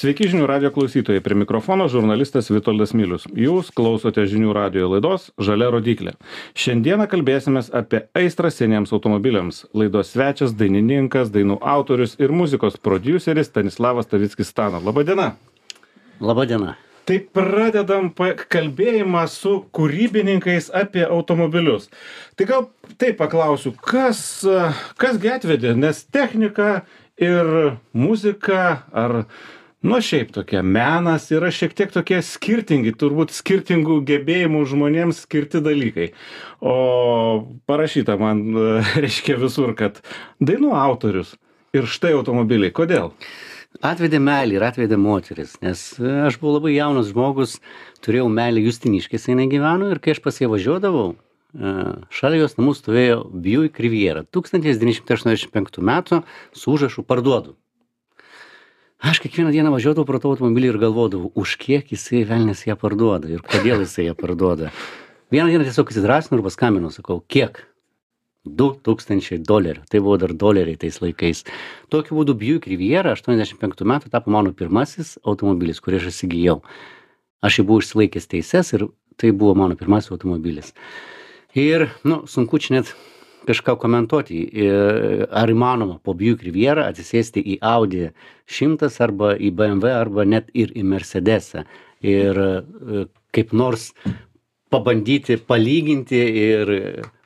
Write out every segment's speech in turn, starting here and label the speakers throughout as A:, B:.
A: Sveiki žinių radio klausytojai, prie mikrofono žurnalistas Vitoldas Milius. Jūs klausote žinių radio laidos Žalia rodiklė. Šiandieną kalbėsime apie aistrą seniems automobiliams. Laidos svečias, dainininkas, dainų autorius ir muzikos produceris Stanislavas Tavickis Stano. Labadiena.
B: Labadiena.
A: Tai pradedam kalbėjimą su kūrybininkais apie automobilius. Tai gal taip paklausiu, kas, kasgi atvedė, nes technika ir muzika ar nu šiaip tokia menas yra šiek tiek tokie skirtingi turbūt skirtingų gebėjimų žmonėms skirti dalykai. O parašyta man reiškia visur kad dainų autorius ir štai automobiliai. Kodėl?
B: Atvedė meilė ir atvedė moteris nes aš buvau labai jaunas žmogus turėjau meilę justiniškėse jinai gyveno ir kai aš pas ją važiuodavau šalia jos namų stovėjo Buick Riviera 1985 metų su užrašu parduodu aš kiekvieną dieną važiuodavau pro tą automobilį ir galvodavau už kiek jisai velnias ją parduoda ir kodėl jisai ją parduoda. Vieną dieną tiesiog įsidrąsinau ir paskambinau sakau kiek? Du tūkstančiai dolerių. Tai buvo dar doleriai tais laikais. Tokiu būdu Buick Riviera 85 metų tapo mano pirmasis automobilis kurį aš įsigijau. Aš jau buvau išsilaikęs teises ir tai buvo mano pirmasis automobilis. Ir nu sunku čia net kažką komentuoti ar įmanoma po Buick Riviera atsisėsti į Audi 100 arba į BMW arba net ir į Mercedesą ir e, kaip nors pabandyti palyginti ir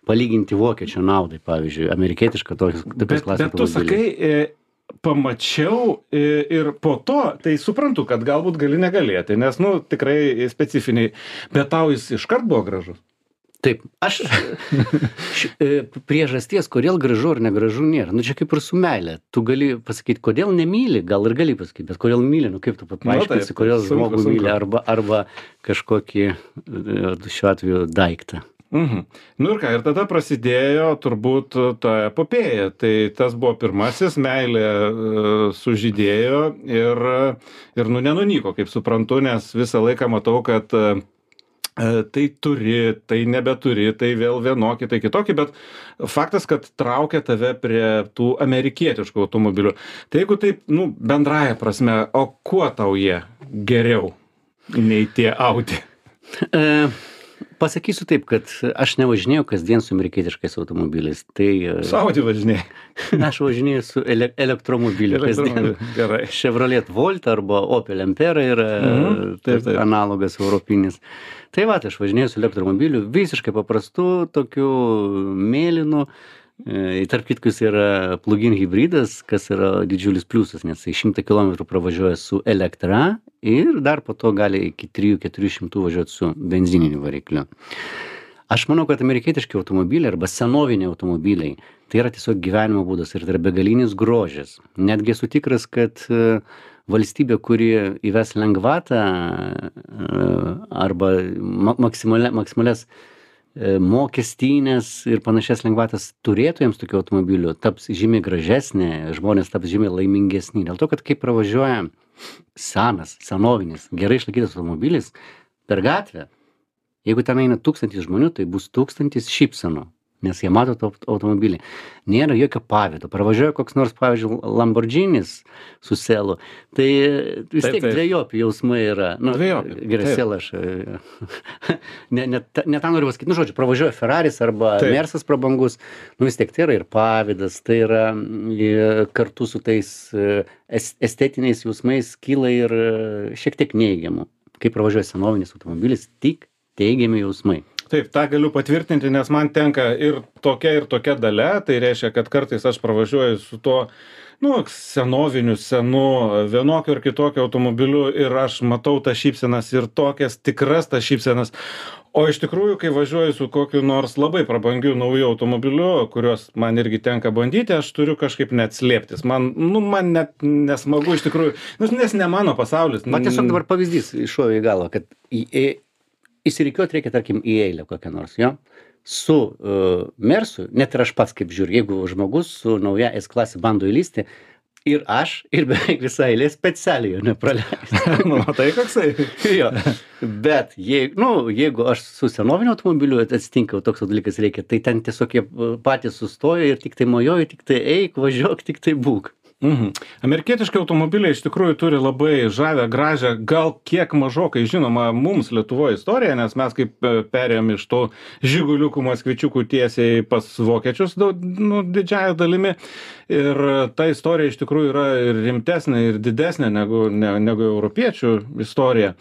B: palyginti vokiečio naudai, pavyzdžiui, amerikietišką tokios
A: klasės. Bet tu sakai, e, pamačiau e, ir po to, tai suprantu, kad galbūt gali negalėti, nes, nu, tikrai specifiniai, bet tau jis iškart buvo gražus.
B: Taip, aš š, e, priežasties, kodėl gražu ar negražu nėra. Nu čia kaip ir su meilė. Tu gali pasakyti, kodėl nemyli, gal ir gali pasakyti, bet kodėl myli, nu kaip tu nu, paaiškinsi, kodėl sunku, žmogų sunku. myli arba, arba kažkokį e, šiuo atveju daiktą.
A: Mhm. Nu ir ką, ir tada prasidėjo turbūt ta epopėja. Tai tas buvo pirmasis, meilė uh, sužydėjo ir, ir nu nenunyko, kaip suprantu, nes visą laiką matau, kad E, tai turi, tai nebeturi, tai vėl vienokį, tai kitokį, bet faktas, kad traukia tave prie tų amerikietiškų automobilių. Tai jeigu taip, nu, bendraja prasme, o kuo tau jie geriau nei tie Audi?
B: E, pasakysiu taip, kad aš nevažinėjau kasdien su amerikietiškais automobiliais. Tai,
A: e, su Audi važinėjai?
B: aš važinėjau su ele elektromobiliu kasdien.
A: Gerai.
B: Chevrolet Volt arba Opel Ampera yra mhm, taip, taip. analogas europinis tai vat aš važinėju su elektromobiliu visiškai paprastu tokiu mėlynu e, tarp kitko jis yra plugin hibridas kas yra didžiulis pliusas nes jisai šimtą kilometrų pravažiuoja su elektra ir dar po to gali iki trijų keturių šimtų važiuot su benzininiu varikliu. Aš manau kad amerikietiški automobiliai arba senoviniai automobiliai tai yra tiesiog gyvenimo būdas ir tai yra begalinis grožis. Netgi esu tikras kad valstybė kuri įves lengvatą e, arba maksimalia maksimalias e, mokestines ir panašias lengvatas turėtojams tokių automobilių taps žymiai gražesnė žmonės taps žymiai laimingesni. Dėl to kad kai pravažiuoja senas senovinis gerai išlaikytas automobilis per gatvę jeigu ten eina tūkstantis žmonių tai bus tūkstantis šypsenų nes jie mato tą automobilį. Nėra jokio pavydo. Pravažiuoja koks nors, pavyzdžiui, Lamborghinis su selu. Tai vis taip, tiek dviejopi jausmai yra. Nu,
A: dviejopi.
B: Gerai, sel aš. ne, ne, ne tą noriu pasakyti. Nu, žodžiu, pravažiuoja Ferraris arba taip. Mersas prabangus. Nu, vis tiek tai yra ir pavydas, tai yra kartu su tais e, estetiniais jausmais kyla ir e, šiek tiek neigiamų. Kai pravažiuoja senovinis automobilis, tik teigiami jausmai
A: taip tą galiu patvirtinti nes man tenka ir tokia ir tokia dalia. Tai reiškia kad kartais aš pravažiuoju su tuo nu senoviniu senu vienokiu ar kitokiu automobiliu ir aš matau tas šypsenas ir tokias tikras tas šypsenas. O iš tikrųjų kai važiuoju su kokiu nors labai prabangiu nauju automobiliu kuriuos man irgi tenka bandyti aš turiu kažkaip net slėptis. Man nu man net nesmagu iš tikrųjų nu nes ne mano pasaulis.
B: Man tiesiog dabar pavyzdys šovė į galvą kad į išsirikiuot reikia tarkim į eilę kokią nors jo? Su uh, mersu net ir aš pats kaip žiūriu jeigu žmogus su nauja s klase bando įlįsti ir aš ir beveik visa eilė specialiai jo nepraleis
A: nu matai koksai.
B: Jo. Bet jei nu jeigu aš su senoviniu automobiliu atsitinka toks dalykas reikia tai ten tiesiog jie patys sustoja ir tiktai mojuoja tiktai eik važiuok tiktai būk
A: Mhm. Amerikietiški automobiliai iš tikrųjų turi labai žavę, gražią, gal kiek mažokai žinoma mums Lietuvoje istoriją, nes mes kaip e, perėjom iš tų žiguliukų maskvičiukų tiesiai pas vokiečius nu, didžiąją dalimi. Ir ta istorija iš tikrųjų yra ir rimtesnė, ir didesnė negu, ne, negu europiečių istorija.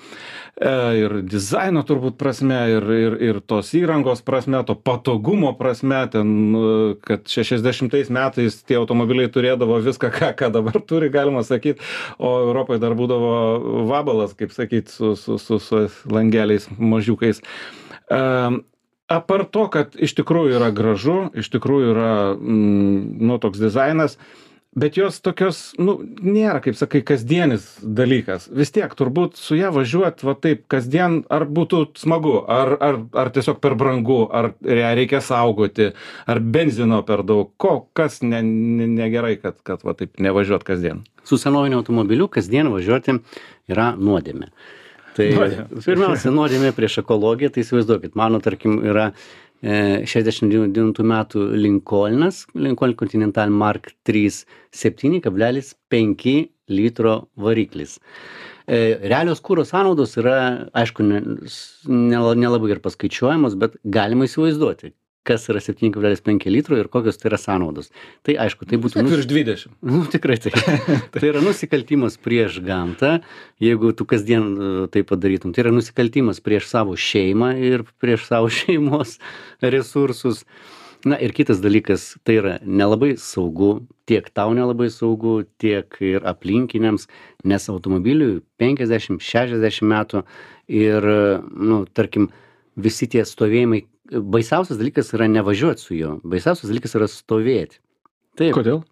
A: E, ir dizaino turbūt prasme, ir, ir, ir tos įrangos prasme, to patogumo prasme, ten, kad 60 metais tie automobiliai turėdavo viską, ką, ką dabar turi, galima sakyti, o Europoje dar būdavo vabalas, kaip sakyti, su, su, su, su langeliais mažiukais. Um, apart to, kad iš tikrųjų yra gražu, iš tikrųjų yra, mm, nu, toks dizainas, uh, bet jos tokios nu nėra kaip sakai kasdienis dalykas. Vis tiek turbūt su ja važiuot va taip kasdien ar būtų smagu ar ar ar tiesiog per brangu ar ją reikia saugoti ar benzino per daug. Ko kas ne ne negerai kad kad va taip nevažiuot kasdien?
B: Su senoviniu automobiliu kasdien važiuoti yra nuodėmė. Tai pirmiausia nuodėmė prieš ekologiją tai įsivaizduokit mano tarkim yra 69 metų Lincolnas, Lincoln Continental Mark III 7,5 litro variklis. E, realios kūro sąnaudos yra, aišku, nelabai ir paskaičiuojamos, bet galima įsivaizduoti, kas yra 7,5 litro ir kokios tai yra sąnaudos. Tai aišku, tai būtų...
A: Nus... Virš 20.
B: Nu, tikrai tai. tai yra nusikaltimas prieš gamtą, jeigu tu kasdien e, tai padarytum. Tai yra nusikaltimas prieš savo šeimą ir prieš savo šeimos resursus. Na ir kitas dalykas, tai yra nelabai saugu, tiek tau nelabai saugu, tiek ir aplinkiniams, nes automobiliui 50-60 metų ir, nu, tarkim, visi tie stovėjimai baisiausias dalykas yra nevažiuot su juo. Baisiausias dalykas yra stovėti.
A: Taip. Kodėl?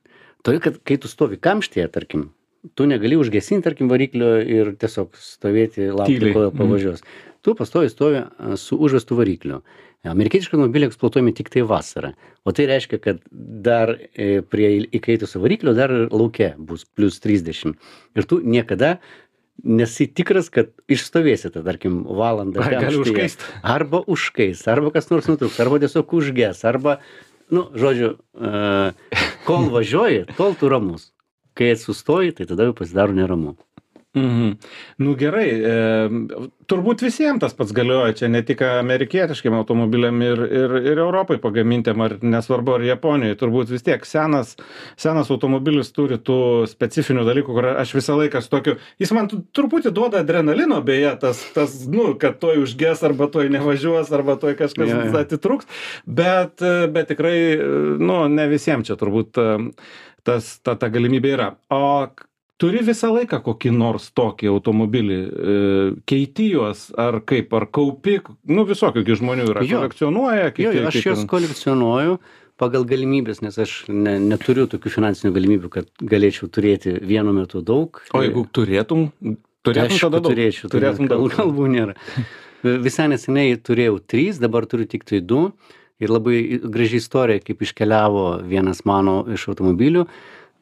B: Todėl kad kai tu stovi kamštyje tarkim tu negali užgesint tarkim variklio ir tiesiog stovėti laukti kol mhm. pavažiuos. Tu pastoviai stovi su užvestu varikliu amerikietiški automobiliai eksploatuojami tiktai vasarą. O tai reiškia kad dar e, prie įkaitusio variklio dar lauke bus plius trisdešim ir tu niekada nesi tikras kad išstovėsite tarkim valandą
A: kamštyje
B: arba užkais arba kas nors nutrūks arba tiesiog užges arba nu žodžiu e, kol važiuoji tol tu ramus. Kai sustoji tai tada jau pasidaro neramu
A: Mhm. Nu gerai, e, turbūt visiems tas pats galioja, čia ne tik amerikietiškiam automobiliam ir, ir, ir Europai pagamintėm, ar nesvarbu, ar Japonijoje, turbūt vis tiek senas, senas automobilis turi tų specifinių dalykų, kur aš visą laiką su tokiu, jis man truputį duoda adrenalino, beje, tas, tas nu, kad toj užges, arba toj nevažiuos, arba toj kažkas ja, ja. atitruks, bet, bet tikrai, nu, ne visiems čia turbūt tas, ta, ta galimybė yra. O turi visą laiką kokį nors tokį automobilį e, keiti juos ar kaip ar kaupi nu visokių žmonių yra kolekcionuoja
B: kiti jo, jo, aš juos kolekcionuoju pagal galimybes nes aš ne neturiu tokių finansinių galimybių kad galėčiau turėti vienu metu daug.
A: O jeigu turėtum turėtum
B: Aišku,
A: tada daug.
B: turėčiau turėtum gal, kalbų nėra. Visai neseniai turėjau trys dabar turiu tiktai du. Ir labai graži istorija kaip iškeliavo vienas mano iš automobilių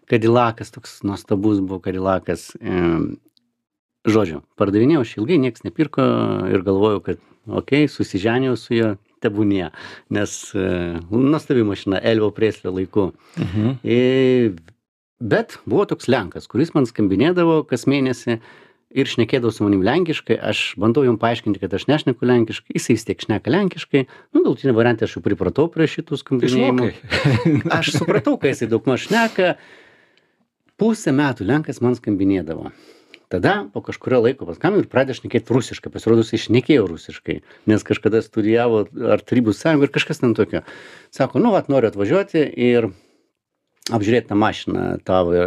B: kadilakas toks nuostabus buvo kadilakas žodžiu pardavinėjau aš ilgai nieks nepirko ir galvojau kad okei susiženijau su juo tebūnie nes e, nuostabi mašina elvio preslio laikų
A: mhm.
B: ir bet buvo toks lenkas kuris man skambinėdavo kas mėnesį ir šnekėdavo su manim lenkiškai aš bandau jam paaiškinti kad aš nešneku lenkiškai jisai vis tiek šneka lenkiškai nu galutiniam variante aš jau pripratau prie šitų skambinėjimų. Aš supratau ką jisai daugmaž šneka pusę metų lenkas man skambinėdavo. Tada po kažkurio laiko paskambino ir pradėjo šnekėt rusiškai pasirodo jisai šnekėjo rusiškai nes kažkada studijavo ar tarybų sąjungoj ar kažkas ten tokio. Sako nu vat noriu atvažiuoti ir apžiūrėt tą mašiną tavo. E,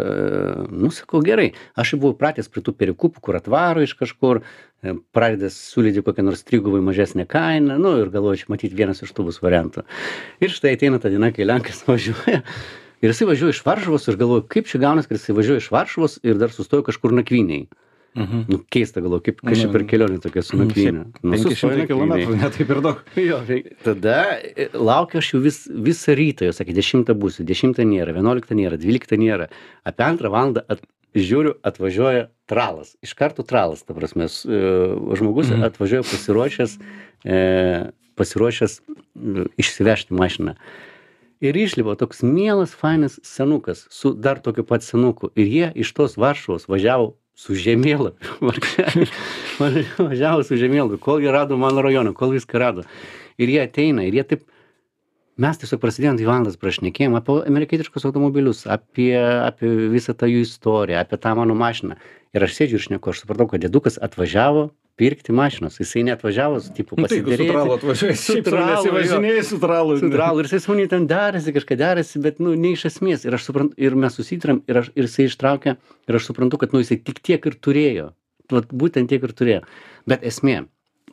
B: nu sakau gerai. Aš jau buvau pratęs prie tų perikūpų kur atvaro iš kažkur e, pradeda siūlyti kokią nors trigubai mažesnę kainą nu ir galvoju čia matyt vienas iš tų bus variantų. Ir štai ateina ta diena kai lenkas važiuoja ir jisai važiuoja iš varšuvos aš galvoju kaip čia gaunas kad jisai važiuoja iš varšuvos ir dar sustojo kažkur nakvynėj
A: Mhm.
B: Nu, keista galvoju, kaip kas čia per kelionę tokia su nakvynė.
A: Nu, 500 km, ne taip ir daug.
B: Jo, tai tada e, laukiu aš jau vis, visą rytą, jau sakė, 10 būsiu, 10 nėra, 11 nėra, 12 nėra. Apie antrą valandą at, žiūriu, atvažiuoja tralas. Iš karto tralas, ta prasme, e, žmogus mhm. atvažiuoja pasiruošęs, e, pasiruošęs išsivežti mašiną ir išlipa toks mielas fainas senukas su dar tokiu pat senuku. Ir jie iš tos varšuvos važiavo su žemėlapiu. Vargšeliai važiavo su žemėlapiu kol jie rado mano rajoną kol viską rado. Ir jie ateina ir jie taip mes tiesiog prasidėjom dvi valandas prašnekėjom apie amerikietiškus automobilius apie apie visą tą jų istoriją apie tą mano mašiną. Ir aš sėdžiu ir šneku aš supratau kad diedukas atvažiavo pirkti mašinos. Jisai neatvažiavo tipo
A: Nu, tai
B: pasiderėti. Su tralu, jo.
A: su tralu.
B: ir jisai su manim ten derasi kažką derasi bet nu ne iš esmės. Ir aš suprantu ir mes susitarėm ir aš ir jisai ištraukė ir aš suprantu kad nu jisai tik tiek ir turėjo. Vat būtent tiek ir turėjo. Bet esmė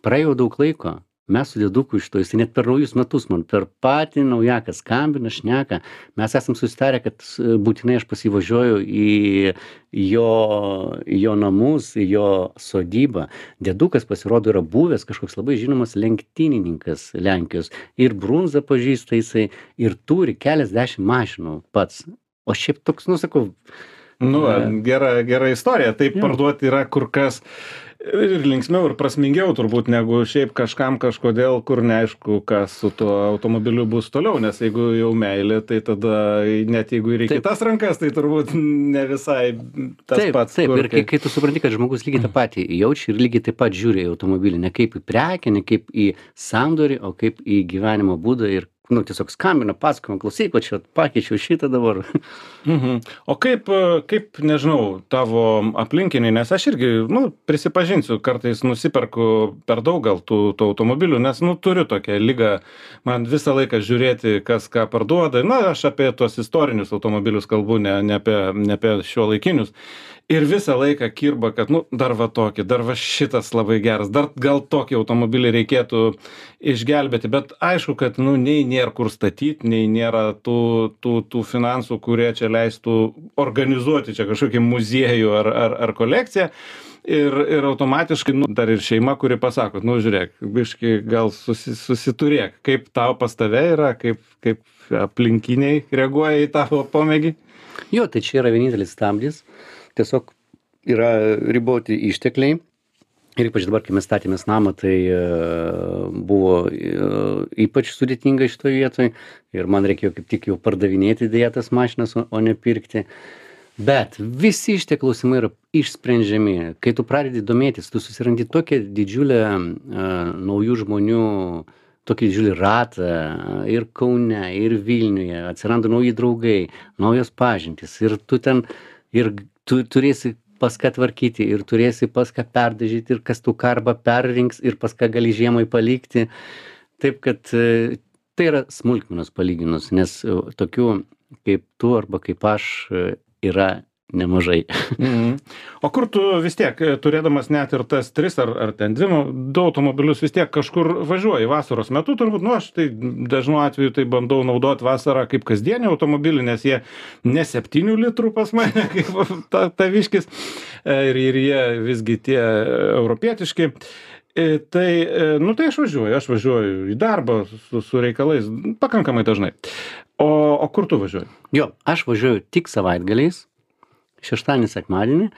B: praėjo daug laiko mes su dieduku to jisai net per naujus metus man per patį naujaką skambina šneka. Mes esam susitarę kad s- būtinai aš pas jį važiuoju į jo jo namus į jo sodybą. Diedukas pasirodo yra buvęs kažkoks labai žinomas lenktynininkas lenkijos ir brunzą pažįsta jisai ir turi keliasdešim mašinų pats. O šiaip toks nu sakau
A: Nu, gera, gera istorija. Taip
B: Jo.
A: parduoti yra kur kas ir linksmiau, ir prasmingiau turbūt, negu šiaip kažkam kažkodėl, kur neaišku, kas su tuo automobiliu bus toliau, nes jeigu jau meilė, tai tada net jeigu ir į
B: Taip.
A: kitas rankas, tai turbūt ne visai tas
B: taip
A: pats.
B: taip
A: kur
B: ir kai kai tu supranti kad žmogus lygiai tą patį jaučia ir lygiai taip pat žiūri į automobilį ne kaip į prekę ne kaip į sandorį o kaip į gyvenimo būdą ir nu tiesiog skambina pasakoja klausyk va čia pakeičiau šitą dabar
A: Mhm. O kaip, e, kaip, nežinau, tavo aplinkiniai, nes aš irgi, nu, prisipažinsiu, kartais nusiperku per daug gal tų, tų automobilių, nes, nu, turiu tokią lygą, man visą laiką žiūrėti, kas ką parduoda. Na, aš apie tuos istorinius automobilius kalbu, ne, ne apie, ne apie šio laikinius. Ir visą laiką kirba, kad, nu, dar va tokį, dar va šitas labai geras, dar gal tokį automobilį reikėtų išgelbėti, bet aišku, kad, nu, nei nėra kur statyti, nei nėra tų, tų, tų finansų, kurie čia leistų organizuoti čia kažkokį muziejų ar, ar, ar kolekciją. Ir, ir automatiškai, nu, dar ir šeima, kuri pasako, nu, žiūrėk, biški, gal susi, susiturėk, kaip tau pas tave yra, kaip, kaip aplinkiniai reaguoja į tavo pomėgį.
B: jo tai čia yra vienintelis stabdis tiesiog yra riboti ištekliai. Ir ypač dabar kai mes statėmės namą tai e, buvo e, ypač sudėtinga šitoj vietoj. Ir man reikėjo kaip tik jau pardavinėti deja tas mašinas o ne pirkti. Bet visi šitie klausimai yra išsprendžiami. Kai tu pradedi domėtis tu susirandi tokią didžiulę a, naujų žmonių tokį didžiulį ratą ir kaune ir vilniuje. Atsiranda nauji draugai naujos pažintys. Ir tu ten ir tu turėsi pas ką tvarkyti ir turėsi pas ką perdažyti ir kas tau ką arba perrinks ir pas ką gali žiemai palikti. Taip kad e, tai yra smulkmenos palyginus nes e, tokių kaip tu arba kaip aš e, yra nemažai
A: Mhm. O kur tu vis tiek, e, turėdamas net ir tas tris ar, ar ten dvi, nu, du automobilius vis tiek kažkur važiuoji vasaros metu, turbūt, nu, aš tai dažnu atveju tai bandau naudoti vasarą kaip kasdienį automobilį, nes jie ne 7 litrų pas mane, kaip ta, taviškis, e, ir, ir jie visgi tie europietiški. E, Tai, e, nu, tai aš važiuoju, aš važiuoju į darbą su, su reikalais pakankamai dažnai. O, o kur tu važiuoji?
B: jo aš važiuoju tik savaitgaliais šeštadienį sekmadienį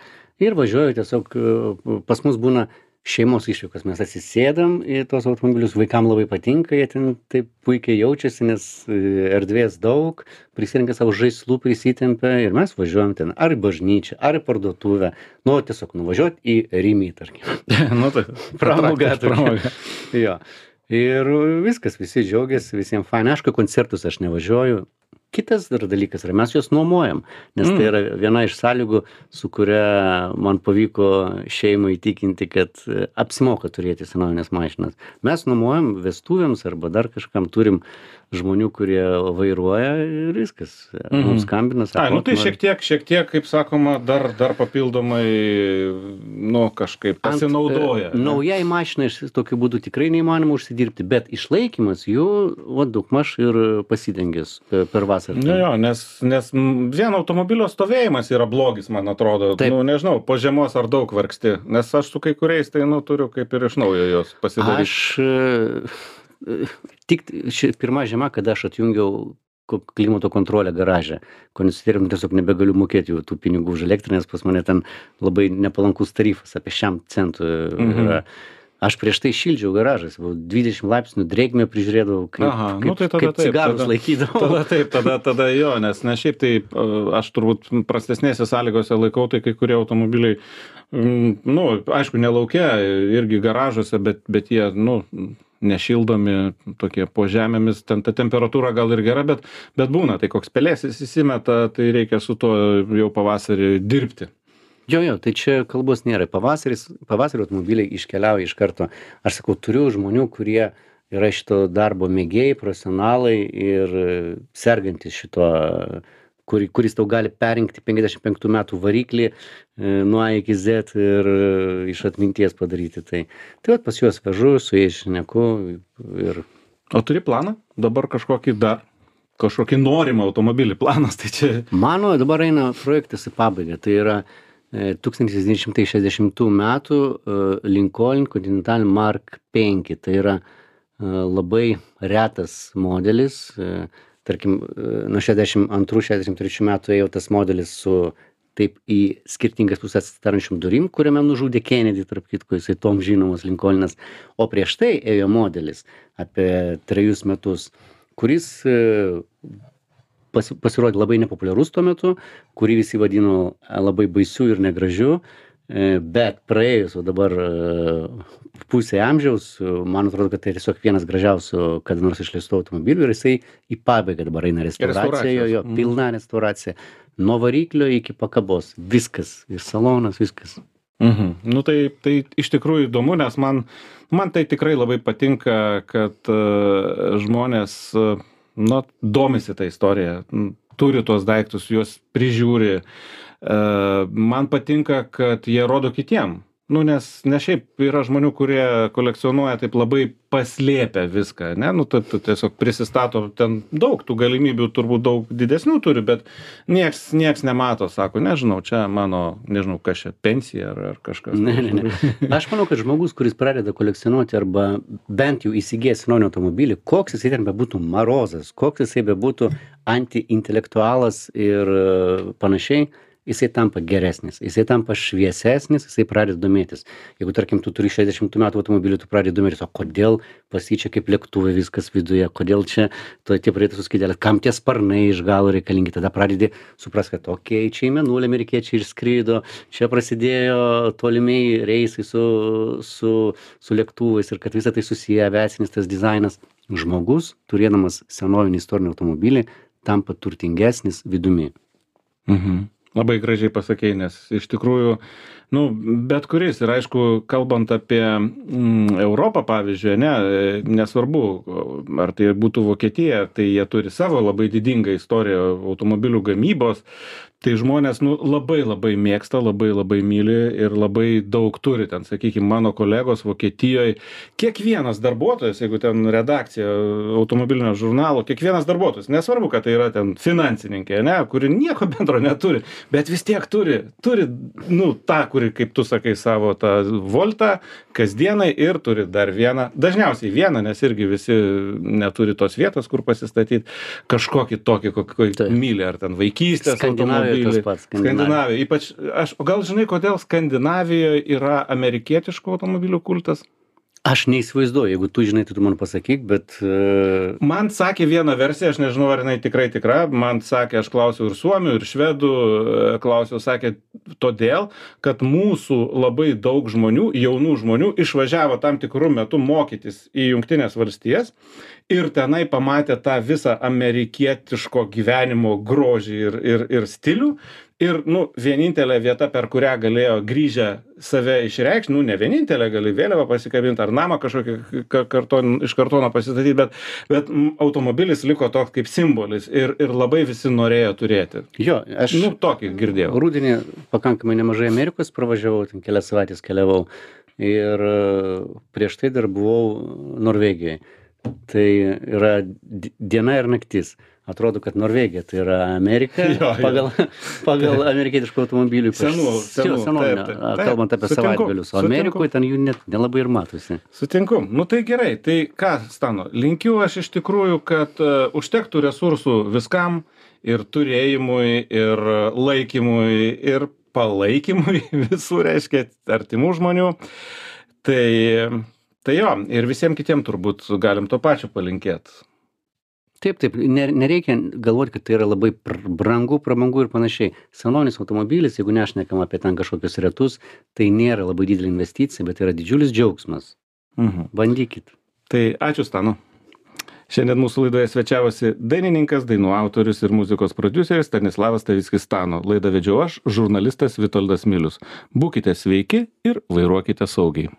B: ir važiuoju tiesiog e, pas mus būna šeimos išvykos. Mes atsisėdam į tuos automobilius vaikam labai patinka jie ten taip puikiai jaučiasi nes e, erdvės daug prisirengia savo žaislų prisitempia ir mes važiuojam ten ar į bažnyčią ar į parduotuvę. Nu tiesiog nuvažiuot į rymį tarkim.
A: Nu, tai
B: Pramoga
A: pramoga.
B: jo. Ir viskas visi džiaugiasi visiem faina. Aišku į koncertus aš nevažiuoju kitas dar dalykas yra mes juos nuomojam nes tai
A: Mm.
B: yra viena iš sąlygų su kuria man pavyko šeimą įtikinti kad e, apsimoka turėti senovines mašinas mes nuomojam vestuvėms arba dar kažkam turim žmonių kurie vairuoja ir viskas
A: Mhm.
B: mums skambina sako
A: nu tai
B: "Nori-
A: šiek tiek, šiek tiek, kaip sakoma, dar, dar papildomai, nu, kažkaip
B: Ant,
A: pasinaudoja.
B: e, naujai mašinai iš tokiu būdu tikrai neįmanoma užsidirbti bet išlaikymas jų va daugmaž ir pasidengęs pe- per vasarą
A: Nu jo, nes, nes vien automobilio stovėjimas yra blogis, man atrodo.
B: Taip.
A: Nu, nežinau, po žiemos ar daug vargsti, nes aš su kai kuriais tai, nu, turiu kaip ir iš naujo jos pasidaryti.
B: Aš e, tik ši pirma žiema, kada aš atjungiau ko- klimato kontrolę garaže, kondicionierium tiesiog nebegaliu mokėti jau tų pinigų už elektrą, nes pas mane ten labai nepalankus tarifas apie šiam centų
A: Mhm.
B: Aš prieš tai šildžiau garažas buvau dvidešim laipsnių drėgmę prižiūrėdavau kaip
A: Aha, nu
B: kaip
A: tai tada
B: kaip
A: taip,
B: cigarus
A: tada-
B: laikydavau
A: Tada taip, tada, tada jo, nes ne šiaip tai aš turbūt prastesnėse sąlygose laikau, tai kai kurie automobiliai, mm, nu, aišku, nelaukia, irgi garažuose, bet, bet jie, nu, nešildomi tokie po žemėmis, ten ta temperatūra gal ir gera, bet, bet būna, tai koks pelėsis įsimeta, tai reikia su tuo jau pavasarį dirbti.
B: Jo, jo, tai čia kalbos nėra. Pavasaris, pavasario automobiliai iškeliauja iš karto. Aš sakau, turiu žmonių, kurie yra šito darbo mėgėjai, profesionalai ir e, sergantis šito, kur, kuris tau gali perinkti 55 metų variklį e, nuo A iki Z ir e, iš atminties padaryti. Tai, tai vat pas juos vežu, su jais šneku ir
A: O turi planą? Dabar kažkokį dar, kažkokį norimą automobilį planas, tai čia...
B: Mano dabar eina projektas į pabaigą. Tai yra e, 1960 metų e, Lincoln Continental Mark V. Tai yra e, labai retas modelis. e, Tarkim, nuo 62-63 metų ėjo tas modelis su taip į skirtingas pusės atsidarančiom durim, kuriame nužudė Kennedy, tarp kitko, jisai tom žinomas Lincolnas. O prieš tai ėjo modelis apie trejus metus, kuris pasi pasirodė labai nepopuliarus tuo metu, kurį visi vadino e, labai baisiu ir negražiu, e, bet praėjus o dabar e, pusė amžiaus, man atrodo, kad tai tiesiog vienas gražiausių kada nors išleistų automobilių ir jisai į pabaigą dabar eina restauracija, jo, jo,
A: mhm.
B: pilna restauracija. Nuo variklio iki pakabos, viskas, ir salonas, viskas.
A: Mhm. Nu tai, tai iš tikrųjų įdomu, nes man, man tai tikrai labai patinka, kad uh, žmonės, uh, nu, domisi tą istoriją, m, turi tuos daiktus, juos prižiūri. Uh, man patinka, kad jie rodo kitiem. Nu, nes ne šiaip yra žmonių, kurie kolekcionuoja taip labai paslėpę viską, ne, nu, tu tiesiog prisistato ten daug, tų galimybių turbūt daug didesnių turi, bet nieks, nieks nemato, sako, nežinau, čia mano, nežinau, kas čia, pensija ar, ar kažkas.
B: Ne, ne, ne. Aš manau, kad žmogus, kuris pradeda kolekcionuoti arba bent jau įsigijęs naują automobilį, koks jisai ten bebūtų marozas, koks jisai bebūtų antiintelektualas ir e, panašiai, jisai tampa geresnis, jisai tampa šviesesnis, jisai pradeda domėtis. Jeigu, tarkim, tu turi 60 metų automobilį, tu pradedi domėtis, o kodėl pas jį čia kaip lėktuvai viskas viduje, kodėl čia to tie pradėtų suskydėlės, kam tie sparnai iš galo reikalingi, tada pradedi supras, kad okei, čia į menulį amerikiečiai išskrydo, čia prasidėjo tolimiai reisai su, su, su lėktuvais ir kad visą tai susiję aviacinis tas dizainas. Žmogus, turėdamas senovinį istorinį automobilį, tampa turtingesnis vidumi.
A: Mhm. Labai gražiai pasakei, nes iš tikrųjų, nu, bet kuris, ir aišku, kalbant apie mm, Europą, pavyzdžiui, ne, e, nesvarbu, ar tai būtų Vokietija, tai jie turi savo labai didingą istoriją automobilių gamybos, tai žmonės, nu, labai labai mėgsta, labai labai myli ir labai daug turi. Ten, sakykime, mano kolegos Vokietijoje, kiekvienas darbuotojas, jeigu ten redakcija automobilinio žurnalo, kiekvienas darbuotojas, nesvarbu, kad tai yra ten finansininkė, ne, kuri nieko bendro neturi, bet vis tiek turi, turi, nu, tą, kuri, kaip tu sakai, savo tą voltą kasdienai ir turi dar vieną, dažniausiai vieną, nes irgi visi neturi tos vietos, kur pasistatyti kažkokį tokį, kokį
B: Taip.
A: myli, ar ten vaikystės
B: Skandinavijoj
A: automobilį.
B: Skandinavijoj.
A: Ypač, aš, o gal žinai, kodėl Skandinavijoje yra amerikietiškų automobilių kultas?
B: Aš neįsivaizduoju, jeigu tu žinai, tai tu man pasakyk, bet... Uh,
A: Man sakė vieną versiją, aš nežinau, ar jinai tikrai tikra, man sakė, aš klausiau ir suomių, ir švedų, e, klausiau, sakė, todėl, kad mūsų labai daug žmonių, jaunų žmonių, išvažiavo tam tikrų metų mokytis į Junktinės valstijas ir tenai pamatė tą visą amerikietiško gyvenimo grožį ir, ir, ir stilių. Ir, nu, vienintelė vieta, per kurią galėjo grįžę save išreikšti, nu, ne vienintelė, gali vėliavą pasikabinti ar namą kažkokį ka- karton, iš kartono pasistatyti, bet, bet automobilis liko toks kaip simbolis ir, ir labai visi norėjo turėti.
B: jo, aš...
A: Nu, tokį girdėjau.
B: Rūdienį pakankamai nemažai Amerikos pravažiavau, ten kelias savaitės keliavau. Ir e, prieš tai dar buvau Norvegijoje. Tai yra di- diena ir naktis. Atrodo, kad Norvegija tai yra Amerika
A: Jo, jo.
B: pagal, pagal amerikietiškų automobilių.
A: Senų, senų,
B: senovinio,
A: taip, taip, taip,
B: kalbant apie
A: sutinku,
B: savaitgalius. O. Amerikoje ten jų net nelabai ir matosi.
A: Sutinku. Nu tai gerai, tai ką, Stano, linkiu aš iš tikrųjų, kad uh, užtektų resursų viskam ir turėjimui, ir laikymui, ir palaikymui visų, reiškia, artimų žmonių. tai tai jo ir visiem kitiem turbūt galim to pačio palinkėt
B: taip taip ne nereikia galvot kad tai yra labai brangu prabangu ir panašiai senovinis automobilis jeigu nešnekam apie ten kažkokius retus tai nėra labai didelė investicija bet yra didžiulis džiaugsmas
A: mhm.
B: bandykit
A: tai ačiū stanu Šiandien mūsų laidoje svečiavosi dainininkas, dainų autorius ir muzikos produceris Stanislavas Taviskis Stano. Laidą vedžiau aš, žurnalistas Vitoldas Milius. Būkite sveiki ir vairuokite saugiai.